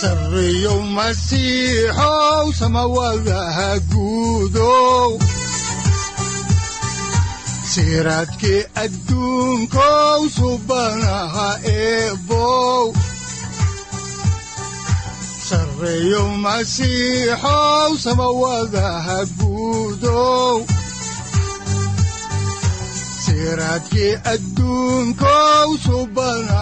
sareyow masiixow samawadaha guudow siraadkii adduunkow subanaha eebow sareyow masiixow samawadaha guudow siraadkii adduunkow subanaha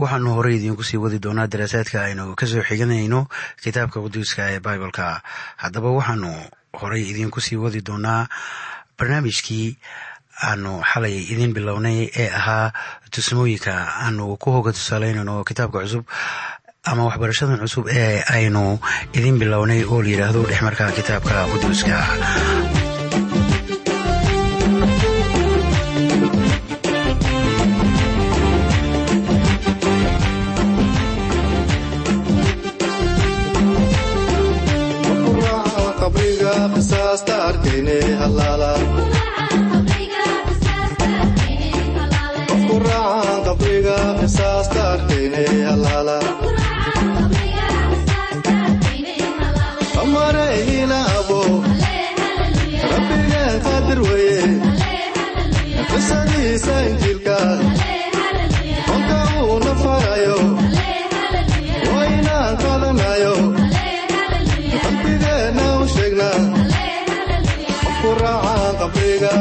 waxaanu horey idiinku sii wadi doonaa daraasaadka aynu ka soo xiganayno kitaabka quduuska ee bibaleka haddaba waxaanu horey idiinku sii wadi doonaa barnaamijkii aanu xalay idiin bilownay ee ahaa tusmooyinka aanu ku hoga tusaaleynayno kitaabka cusub ama waxbarashadan cusub ee aynu idiin bilownay oo la yidhaahdo dhexmarka kitaabka quduuska. qaadaa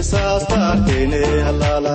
qisaas taarteene halaala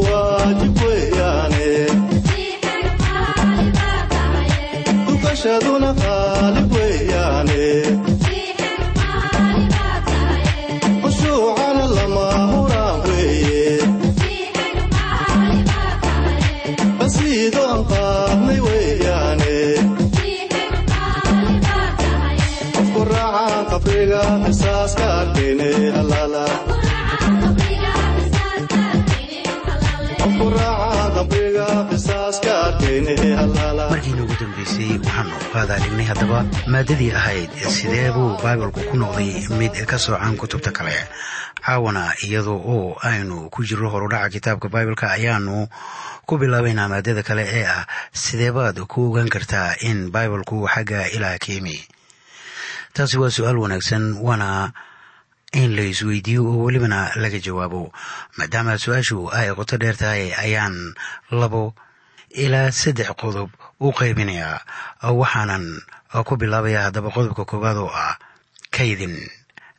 haddaba maadadii ahayd sidee buu baibalku ku noqday mid ka soocan kutubta kale? Caawana iyadoo oo aynu ku jirro horudhaca kitaabka baibalka ayaanu ku bilaabaynaa maadada kale ee ah sideebaad ku ogaan kartaa in baibalku xagga ilaah ka yimi taasi waa su'aal wanaagsan waana in la isweydiiyo oo welibana laga jawaabo maadaama su'aashu ay qoto dheer tahay ayaan labo ilaa saddex qodob u qaybinayaa waxaanan ku bilaabaya haddaba qodobka koowaad oo ah kaydin.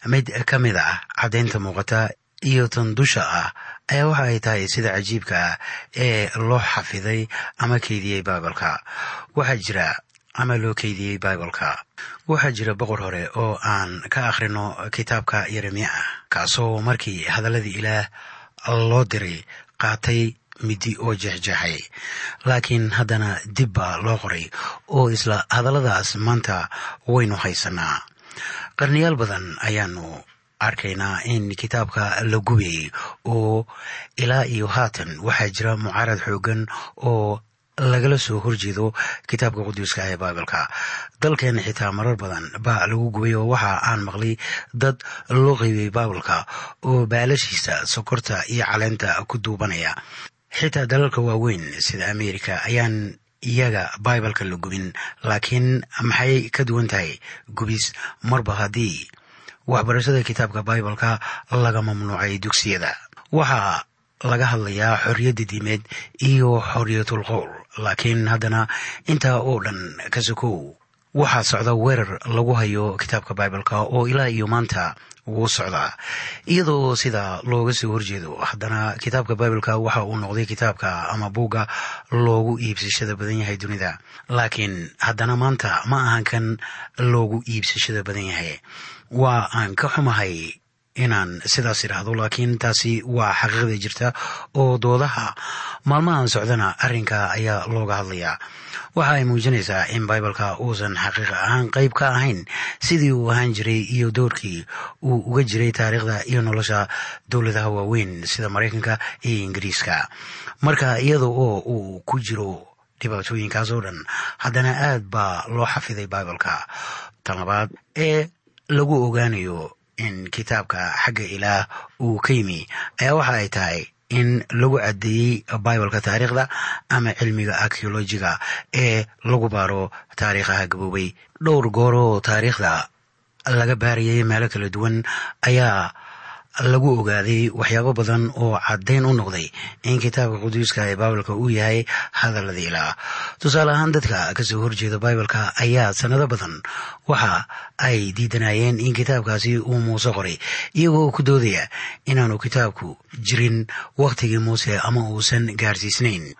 Mid ka mid ah caddaynta muuqata iyo tan dusha ah ayaa waxa ay tahay sida cajiibka ah ee loo xafiday ama keydiyey baibalka waxaa jira ama loo keydiyey baibalka waxaa jira boqor hore oo aan ka akhrino kitaabka yeremiya kaasoo markii hadalladii ilaah loo diray qaatay midi oo jeexjeexay. Laakiin haddana dib baa loo qoray oo isla hadalladaas maanta waynu haysanaa qarniyaal badan ayaanu arkaynaa in kitaabka la gubayay oo ilaa iyo haatan waxaa jira mucaarad xoogan oo lagala soo horjeedo kitaabka quduuska ee baibalka dalkeena xitaa marar badan baa lagu gubay oo waxa aan maqlay dad loo qaybiyey baibalka oo baalashiisa sokorta iyo caleenta ku duubanaya xitaa dalalka waaweyn sida amerika ayaan iyaga baibalka la gubin laakiin maxay ka duwan tahay? Gubis marba haddii. Waxbarashada kitaabka baibalka laga mamnuucay dugsiyada. Waxaa laga hadlayaa xorriyadda diimeed iyo xorriyatul qowl laakiin haddana intaa oo dhan ka sokow waxaa socda weerar lagu hayo kitaabka baibalka oo ilaa iyo maanta wuu socdaa iyadoo sida looga soo horjeedo haddana kitaabka baibalka waxa uu noqday kitaabka ama buugga loogu iibsashada badan yahay dunida. Laakiin haddana maanta ma ahan kan loogu iibsashada badan yahay. Waa aan ka xumahay inaan sidaas idhaahdo laakiin taasi waa xaqiiqda jirta oo doodaha maalmahan socdana arrinka ayaa looga hadlayaa. Waxa ay muujinaysaa in baibalka uusan xaqiiq ahaan qayb ka ahayn sidii uu ahaan jiray iyo doorkii uu uga jiray taariikhda iyo nolosha dowladaha waaweyn sida maraykanka iyo ingiriiska. Marka iyada oo uu ku jiro dhibaatooyinkaas oo dhan haddana aad baa loo xafiday baibalka. Tan labaad ee lagu ogaanayo in kitaabka xagga ilaah uu ka yimi. Ayaa waxa ay tahay in lagu caddeeyey baibalka taariikhda ama cilmiga archeolojiga ee lagu baaro taariikhaha gaboobay. Dhowr gooroo taariikhda laga baarayay meelo kala duwan ayaa lagu ogaaday waxyaabo badan oo caddayn u noqday in kitaabka quduuska ee baibalka uu yahay hadallada ilaah tusaale ahaan dadka ka soo horjeeda baibalka ayaa sanado badan waxa ay diidanayeen in kitaabkaasi uu muuse qoray iyagoo ku doodaya inaanu kitaabku jirin wakhtigii muuse ama uusan gaarsiisnayn.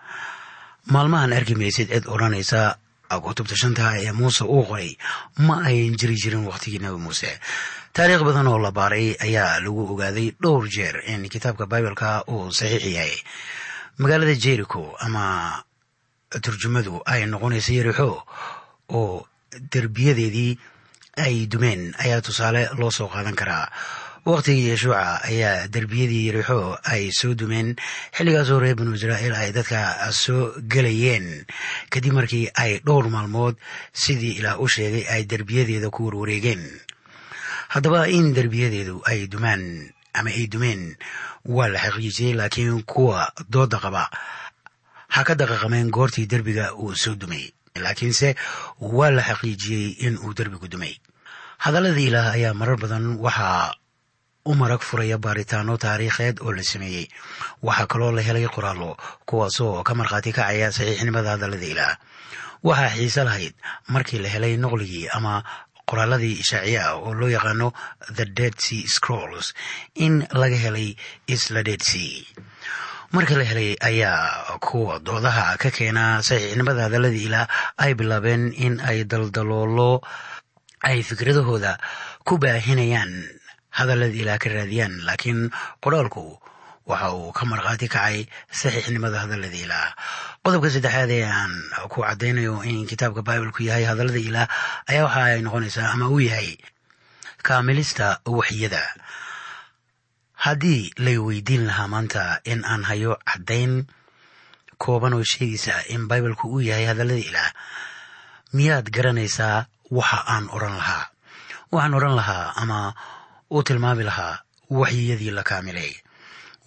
Maalmahan arki maysid cid odhanaysa kutubta shanta ee muuse uu qoray ma ayan jiri jirin wakhtigii nabi muuse taariikh badan oo la baaray ayaa lagu ogaaday dhowr jeer in kitaabka baibalka uu saxiix yahay magaalada jericho ama turjumadu ay noqonaysa yarixo oo derbiyadeedii ay dumeen ayaa tusaale loo soo qaadan karaa. Wakhtigii yeshuuca ayaa derbiyadii yarixo ay soo dumeen xilligaasoo reer banu israa'iil ay dadka soo gelayeen. Kadib markii ay dhowr maalmood sidii ilaah u sheegay ay derbiyadeeda ku warwareegeen haddaba in derbiyadeedu ay dumaan ama ay dumeen waa la xaqiijiyey laakiin kuwa dooda qaba ha ka daqaqameen goortii derbiga uu soo dumay. Laakiinse waa la xaqiijiyey in uu derbigu dumay. Hadallada ilaah ayaa marar badan waxaa u marag furaya baaritaano taariikheed oo la sameeyey. Waxaa kaloo la helay qoraallo kuwaasoo ka markhaati kacaya saxiixnimada hadallada ilaah. Waxaa xiise lahayd markii la helay noqligii ama qoraaladii ishaaciya ah oo loo yaqaano the dead sea scrolls in laga helay isla dead sea. Marka la helay ayaa kuwa doodaha ka keena saxiixnimada hadalladii ilaah ay bilaabeen in ay daldaloolo ay fikradahooda ku baahinayaan hadallada ilaah ka raadiyaan laakiin qoraalku waxa uu ka markhaati kacay saxiixnimada hadallada ilaah qodobka saddexaad ee aan ku caddaynayo in kitaabka baibalku yahay hadallada ilaah ayaa waxa ay noqonaysaa ama uu yahay kaamilista waxyada haddii lay weydiin lahaa maanta in aan hayo caddayn kooban oo sheegaysa in baibalku uu yahay hadallada ilaah miyaad garanaysaa waxa aan odhan lahaa? Waxaan odhan lahaa ama u tilmaami lahaa waxyiyadii la kaamilay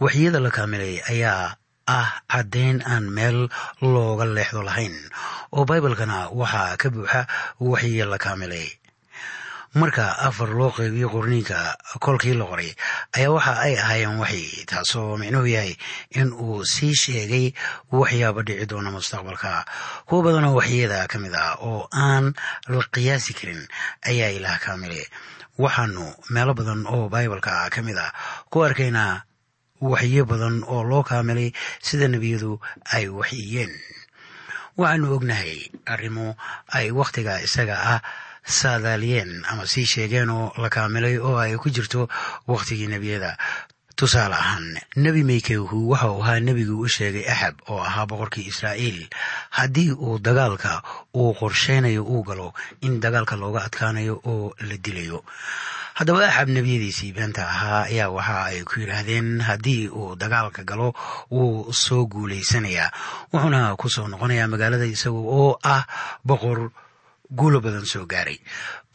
waxyiyada la kaamilay ayaa ah caddayn aan meel looga leexdo lahayn. Oo baibalkana waxaa ka buuxa waxyiya la kaamilay. Marka afar loo qeybiyo qorniinka kolkii la qoray ayaa waxa ay ahaayeen waxyi taasoo micnuhu yahay in uu sii sheegay waxyaaba dhici doona mustaqbalka. Kuwa badanoo waxyada ka mid ah oo aan la qiyaasi karin ayaa ilaah kaamilay. Waxaanu meelo badan oo baibalka ka mid ah ku arkaynaa waxyo badan oo loo kaamilay sida nebiyadu ay waxyiyeen waxaanu ognahay arrimo ay wakhtiga isaga ah saadaaliyeen ama sii sheegeen oo la kaamilay oo ay ku jirto wakhtigii nebiyada tusaale ahaan nebi maykehu waxa uu ahaa nebiguu u sheegay axab oo ahaa boqorkii israa'iil. Haddii uu dagaalka uu qorsheynayo uu galo in dagaalka looga adkaanayo oo la dilayo. Haddaba axab nebiyadiisii beenta ahaa ayaa waxa ay ku yidhaahdeen haddii uu dagaalka galo wuu soo guulaysanayaa wuxuuna ku soo noqonayaa magaalada isaga oo ah boqor guulo badan soo gaaray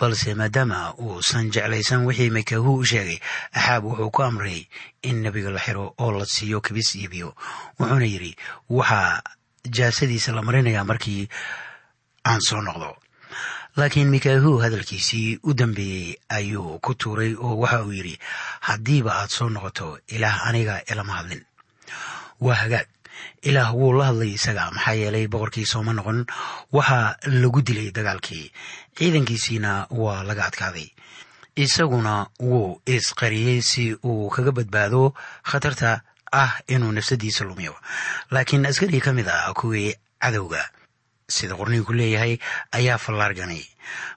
balse maadaama uusan jeclaysan wixii makahu u sheegay axaab wuxuu ku amray in nebiga la xiro oo la siiyo kibis iyo biyo. Wuxuuna yidhi waxaa jaasadiisa la marinayaa markii aan soo noqdo. Laakiin mikahu hadalkiisii u dambeeyey ayuu ku tuuray oo waxa uu yidhi haddiiba aad soo noqoto ilaah aniga ilama hadlin. Waa hagaag ilaah wuu la hadlay isaga maxaa yeelay boqorkii sooma noqon waxaa lagu dilay dagaalkii. Ciidankiisiina waa laga adkaaday. Isaguna wuu isqariyey si uu kaga badbaado khatarta ah inuu nafsadiisa lumiyo. Laakiin askari ka mid ah kuwii cadowga sida qorniinku leeyahay ayaa fallaarganay.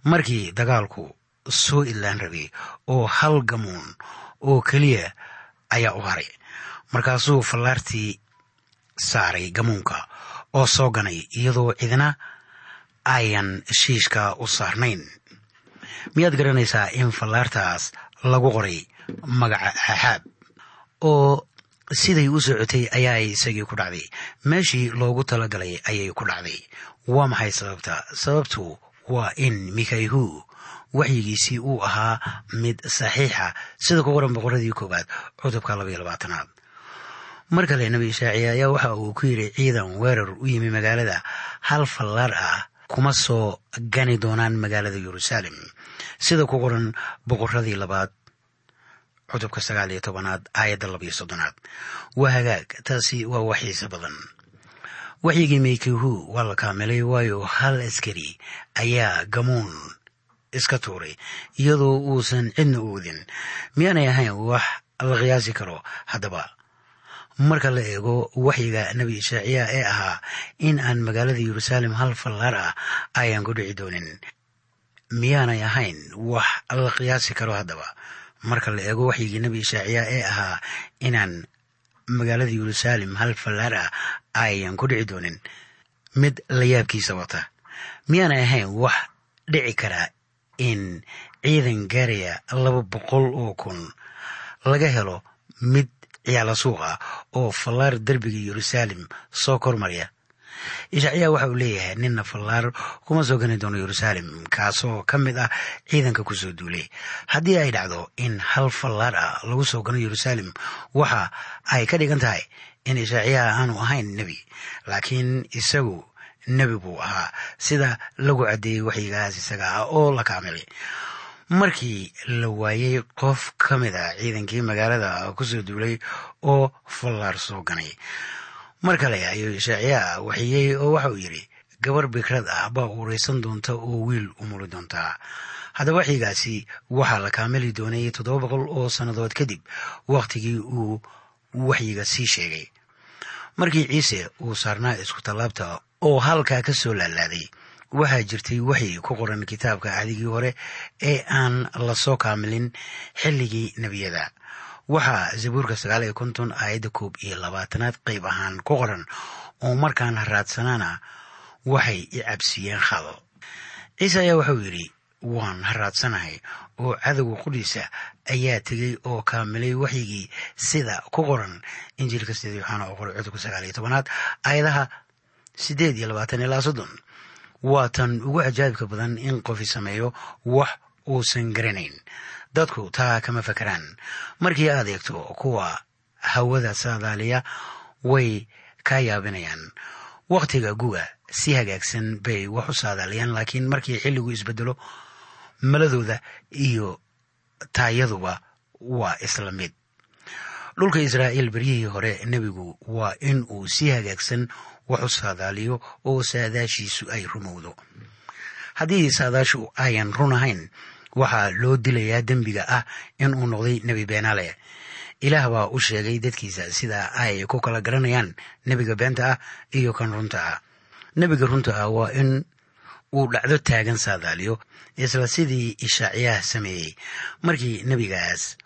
Markii dagaalku soo idlaan rabay oo hal gamuun oo keliya ayaa u haray markaasuu fallaartii saaray gamuunka oo soo ganay iyadoo cidna ayan shiishka u saarnayn. Miyaad garanaysaa in fallaartaas lagu qoray magaca axaab? Oo siday u socotay ayaa isagii ku dhacday. Meeshii loogu talagalay ayay ku dhacday. Waa maxay sababta? Sababtu waa in mikayhu waxyigiisii uu ahaa mid saxiixa. Sida ku qoran boqoradii koowaad cutubka labaiyo labaatanaad mar kale nebi ishaaciya ayaa waxa uu ku yidhi ciidan weerar u yimi magaalada. Hal fallaar ah kuma soo gani doonaan magaalada yeruusaalem sida ku qoran boqoradii labaad cutubka sagaal iyo tobanaad aayadda labaiyo soddonaad. Waa hagaag taasi waa waxiisa badan. Waxyigii maykihu waa la kaamilay waayo hal askari ayaa gamuun iska tuuray iyadoo uusan cidna oodin miyaanay ahayn wax la qiyaasi karo haddaba marka la eego waxyiga nebi ishaaciya ee ahaa in aan magaalada yeruusaalem hal fallaar ah ayaan ku dhici doonin. Miyaanay ahayn wax la qiyaasi karo haddaba. Marka la eego waxyigii nebi ishaaciya ee ahaa inaan magaalada yeruusaalem hal fallaar ah ayaan ku dhici doonin. Mid la yaabkiisa wata. Miyaanay ahayn wax dhici karaa in ciidan gaaraya laba boqol oo kun laga helo mid ciyaala suuq ah oo fallaar derbiga yeruusaalem soo kormarya ishaaciya waxa uu leeyahay ninna fallaar kuma soo gani doono yeruusaalem kaasoo ka mid ah ciidanka ku soo duulay. Haddii ay dhacdo in hal fallaar ah lagu soo gano yeruusaalem waxa ay ka dhigan tahay in ishaaciyaha aanu ahayn nebi laakiin isagu nebi buu ahaa. Sida lagu caddeeyey waxyigaas isaga ah oo la kaamilay markii la waayey qof ka mid a ciidankii magaalada ku soo duulay oo fallaar soo ganay. Mar kale ayuu ishaaciyaa waxiyey oo waxa uu yidhi gabar bikrad ah baa uureysan doonta oo wiil umuli doontaa haddaba waxyigaasi waxaa la kaamili doonay toddoba boqol oo sannadood kadib wakhtigii uu waxyiga sii sheegay. Markii ciise uu saarnaa isku tallaabta oo halkaa ka soo laalaaday waxaa jirtay waxyi ku qoran kitaabka ahdigii hore ee aan la soo kaamilin xilligii nebiyada. Waxaa zabuurka sagaal iyo konton aayadda koob iyo labaatanaad qayb ahaan ku qoran oo markaan haraadsanaana waxay i cabsiiyeen khado ciise ayaa waxauu yidhi waan haraadsanahay oo cadowga qudhiisa ayaa tegey oo kaamilay waxyigii sida ku qoran. Injiilka sida yoxaana oo qoray cudubka sagaal iyo tobanaad aayadaha siddeed iyo labaatan ilaa soddon waa tan ugu cajaa'ibka badan in qofi sameeyo wax uusan garanayn. Dadku taa kama fakeraan markii aad eegto kuwa hawada saadaaliya way kaa yaabinayaan. Wakhtiga guga si hagaagsan bay wax u saadaaliyaan laakiin markii xilligu isbedelo maladooda iyo taayaduba waa isla mid. Dhulka israa'iil beryihii hore nebigu waa in uu si hagaagsan wax u saadaaliyo oo saadaashiisu ay rumowdo. Haddii saadaashu ayan run ahayn waxaa loo dilayaa dembiga ah in uu noqday nebi beenaale ilaah baa u sheegay dadkiisa sida ay ku kala garanayaan nebiga beenta ah iyo kan runta ah. Nebiga runta ah waa in uu dhacdo taagan saadaaliyo isla sidii ishaaciyaah sameeyey. Markii nebigaas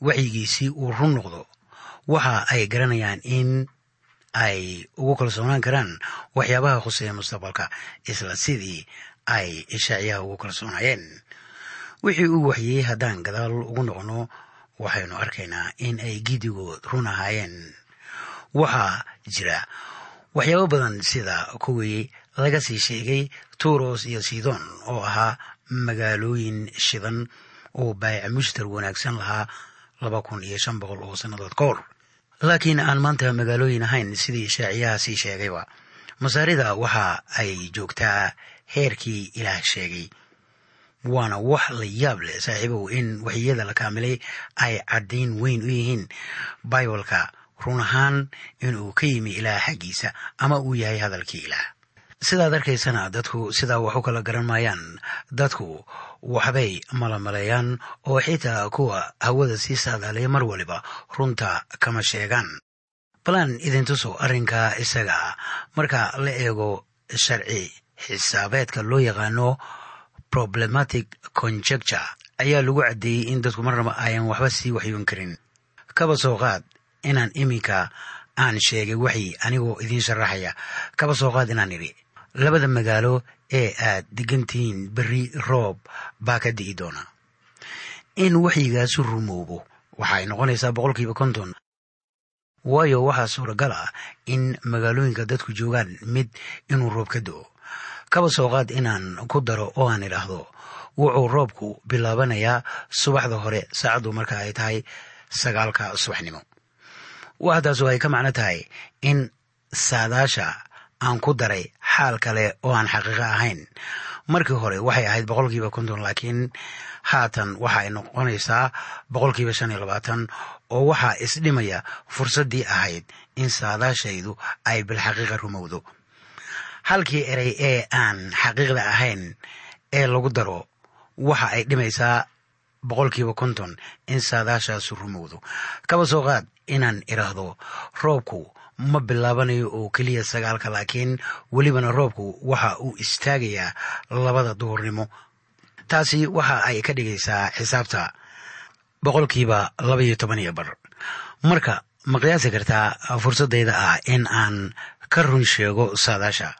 waxyigiisii uu run noqdo waxa ay garanayaan in ay ugu kalsoonaan karaan waxyaabaha khuseeya mustaqbalka isla sidii ay ishaaciyaha ugu kalsoonaayeen. Wixii uu waxyeeyey haddaan gadaal ugu noqono waxaynu arkaynaa in ay gidigood run ahaayeen waxaa jira waxyaabo badan sida kuwii laga sii sheegay turos iyo sidon oo ahaa magaalooyin shidan oo baayaca mushtar wanaagsan lahaa laba kun iyo shan boqol oo sannadood ka hor laakiin aan maanta magaalooyin ahayn sidii ishaaciyaha sii sheegayba masaarida waxa ay joogtaa heerkii ilaah sheegay. Waana wax la yaab leh saaxiibow in waxyiyada la kaamilay ay caddayn weyn u yihiin baibalka run ahaan inuu ka yimi ilaah xaggiisa ama uu yahay hadalkii ilaah. Sidaad arkaysana dadku sidaa wax u kala garan maayaan. Dadku waxbay malamaleeyaan oo xitaa kuwa hawada sii saadaalaya mar waliba runta kama sheegaan. Balaan idintuso arrinka isaga. Marka la eego sharci xisaabeedka loo yaqaano problematic conjecture ayaa lagu caddeeyey in dadku marnaba ayan waxba sii waxyoon karin. Kaba soo qaad inaan iminka aan sheegay waxyi anigoo idiin sharaxaya. Kaba soo qaad inaan idhi. Labada magaalo ee aad degantihiin berri roob baa ka di'i doona. In waxyigaasu rumoobo waxaay noqonaysaa boqolkiiba konton. Waayo waxaa suuragal ah in magaalooyinka dadku joogaan mid inuu roob ka do kaba soo qaad inaan ku daro oo aan idhaahdo wuxuu roobku bilaabanayaa subaxda hore saacaddu marka ay tahay sagaalka subaxnimo. Waxdaasoo ay ka macno tahay in saadaasha aan ku daray xaal kale oo aan xaqiiqo ahayn. Markii hore waxay ahayd boqolkiiba konton laakiin haatan waxa ay noqonaysaa boqolkiiba shan iyo labaatan oo waxaa isdhimaya fursaddii ahayd in saadaashaydu ay bilxaqiiqa rumowdo. Halkii erey ee aan xaqiiqda ahayn ee lagu daro waxa ay dhimaysaa boqolkiiba konton in saadaashaasu rumowdo. Kaba soo qaad inaan idhaahdo roobku ma bilaabanayo oo keliya sagaalka laakiin welibana roobku waxa uu istaagayaa labada duhurnimo. Taasi waxa ay ka dhigaysaa xisaabta. Boqolkiiba laba iyo toban iyo bar. Marka ma qiyaasi kartaa fursaddayda ah in aan ka run sheego saadaasha.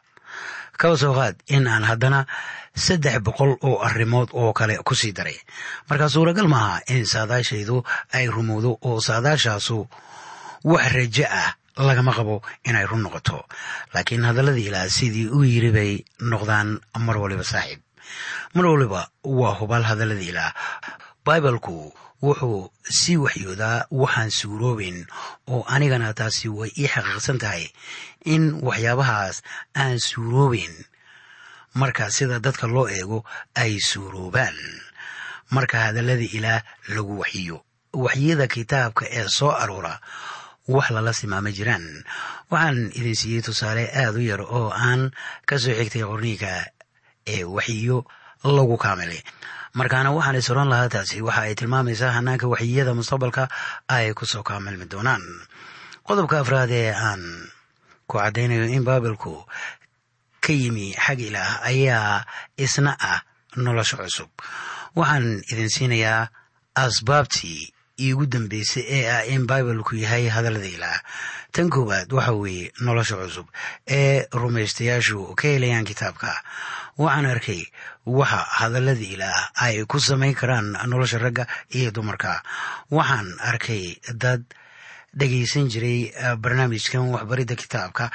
Kaba soo qaad in aan haddana saddex boqol oo arrimood oo kale ku sii daray. Marka suuragal maaha in saadaashaydu ay rumowdo oo saadaashaasu wax rajo ah lagama qabo inay run noqoto. Laakiin hadalladii ilaah sidii uu yiri bay noqdaan mar waliba saaxiib. Mar waliba waa hubaal hadalladii ilaah baibalku wuxuu sii waxyoodaa waxaan suuroobayn oo anigana taasi way ii xaqiiqsan tahay in waxyaabahaas aan suuroobayn marka sida dadka loo eego ay suuroobaan. Marka hadalladii ilaah lagu waxyiyo. Waxyada kitaabka ee soo aroora wax lala simaama jiraan. Waxaan idin siiyey tusaale aada u yar oo aan ka soo xigtay qorniinka ee waxyiyo lagu kaamilay. Markaana waxaan is oran lahaa taasi waxa ay tilmaamaysaa hanaanka waxyiyada mustaqbalka ay ku soo kaamilmi doonaan. Qodobka afraad ee aan ku caddaynayo in baabilku ka yimi xag ilaah ayaa isna ah nolosha cusub. Waxaan idin siinayaa asbaabtii iigu dambeysay ee ah in baibalku yahay hadallada ilaah tan koowaad waxa weeye nolosha cusub ee rumaystayaashu ka helayaan kitaabka. Waxaan arkay waxa hadalladii ilaah ay ku samayn karaan nolosha ragga iyo dumarka. Waxaan arkay dad dhegaysan jiray barnaamijkan waxbaridda kitaabka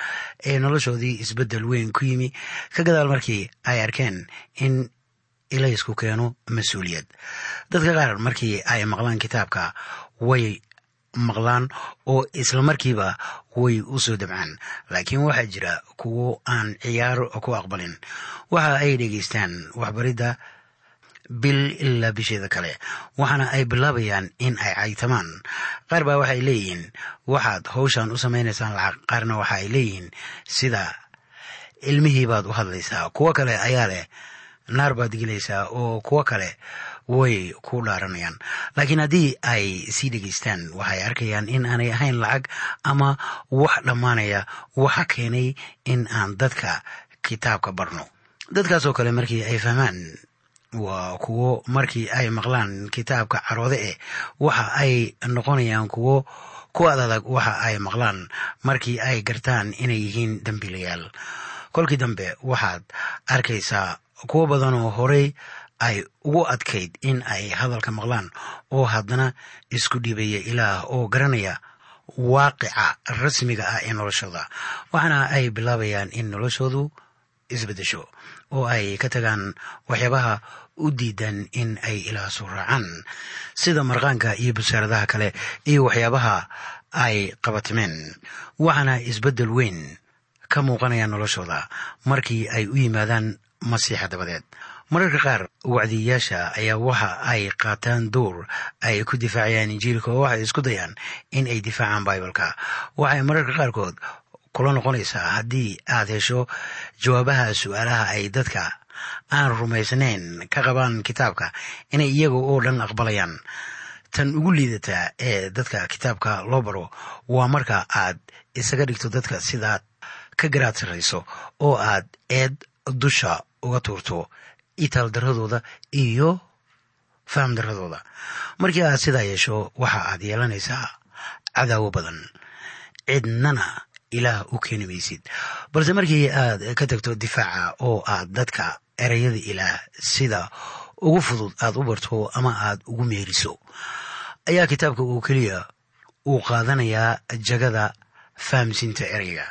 ee noloshoodii isbeddel weyn ku yimi. Ka gadaal markii ay arkeen in ilaysku keeno mas'uuliyad dadka qaar markii ay maqlaan kitaabka way maqlaan oo isla markiiba way u soo dabcaan laakiin waxaa jira kuwo aan ciyaaro ku aqbalin waxa ay dhegaystaan waxbaridda bil ilaa bisheeda kale waxaana ay bilaabayaan in ay caytamaan qaar baa waxay leeyihiin waxaad howshan u samaynaysaan lacag qaarna waxa ay leeyihiin sida ilmihii baad u hadlaysaa kuwo kale ayaa leh naar baad gelaysaa oo kuwo kale way ku dhaaranayaan. Laakiin haddii ay sii dhegaystaan waxay arkayaan in aanay ahayn lacag ama wax dhammaanaya waxa keenay in aan dadka kitaabka barno. Dadkaasoo kale markii ay fahmaan waa kuwo markii ay maqlaan kitaabka caroode eh waxa ay noqonayaan kuwo ku adadag waxa ay maqlaan markii ay gartaan inay yihiin dembiilayaal kolkii dambe waxaad arkaysaa kuwo badan oo horey ay ugu adkayd in ay hadalka maqlaan oo haddana isku dhibaya ilaah oo garanaya waaqica rasmiga ah ee noloshooda. Waxaana ay bilaabayaan in noloshoodu isbeddesho oo ay ka tagaan waxyaabaha u diidan in ay ilaah soo raacaan sida marqaanka iyo basaaradaha kale iyo waxyaabaha ay qabatimeen waxaana isbeddel weyn ka muuqanaya noloshooda markii ay u yimaadaan masiixa dabadeed. Mararka qaar wacdiyayaasha ayaa waxa ay qaataan dowr ay ku difaacayaan injiilka oo waxay isku dayaan in ay difaacaan baibalka. Waxay mararka qaarkood kula noqonaysaa haddii aad hesho jawaabaha su'aalaha ay dadka aan rumaysnayn ka qabaan kitaabka inay iyaga oo dhan aqbalayaan. Tan ugu liidataa ee dadka kitaabka loo baro waa marka aad isaga dhigto dadka sidaad ka garaad oo aad eed dusha uga tuurto itaal daradooda iyo faham daradooda. Markii aad sidaa yeesho waxa aad yeelanaysaa cadaawo badan. Cidnana ilaah u keeni maysid. Balse markii aad ka tagto difaaca oo aad dadka ereyada ilaah sida ugu fudud aad u barto ama aad ugu meeriso ayaa kitaabka uu keliya uu qaadanayaa jagada fahamsiinta ereyga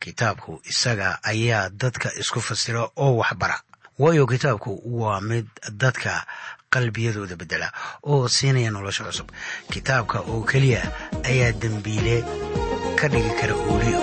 kitaabku isaga ayaa dadka isku fasira oo waxbara. Waayo kitaabku waa mid dadka qalbiyadooda bedela oo siinaya nolosha cusub. Kitaabka oo keliya ayaa dembiile ka dhigi kara ooliyo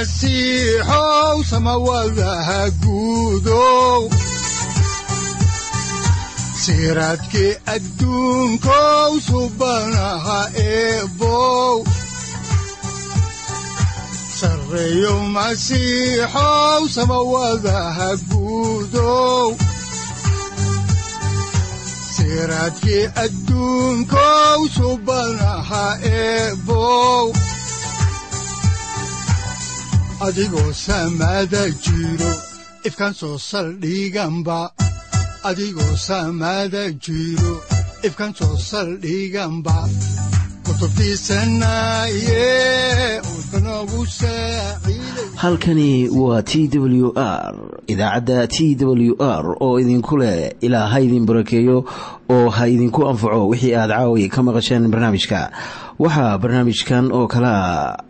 masiixow samawadaha guudow siraadkii adduunkow subanaha eebow adigoo saaciiday halkani waa t w r idaacadda t w r oo idinku leh ilaa ha idin barakeeyo oo ha idinku anfaco wixii aad caawi ka maqasheen barnaamijka. Waxaa barnaamijkan oo kalea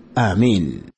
aamiin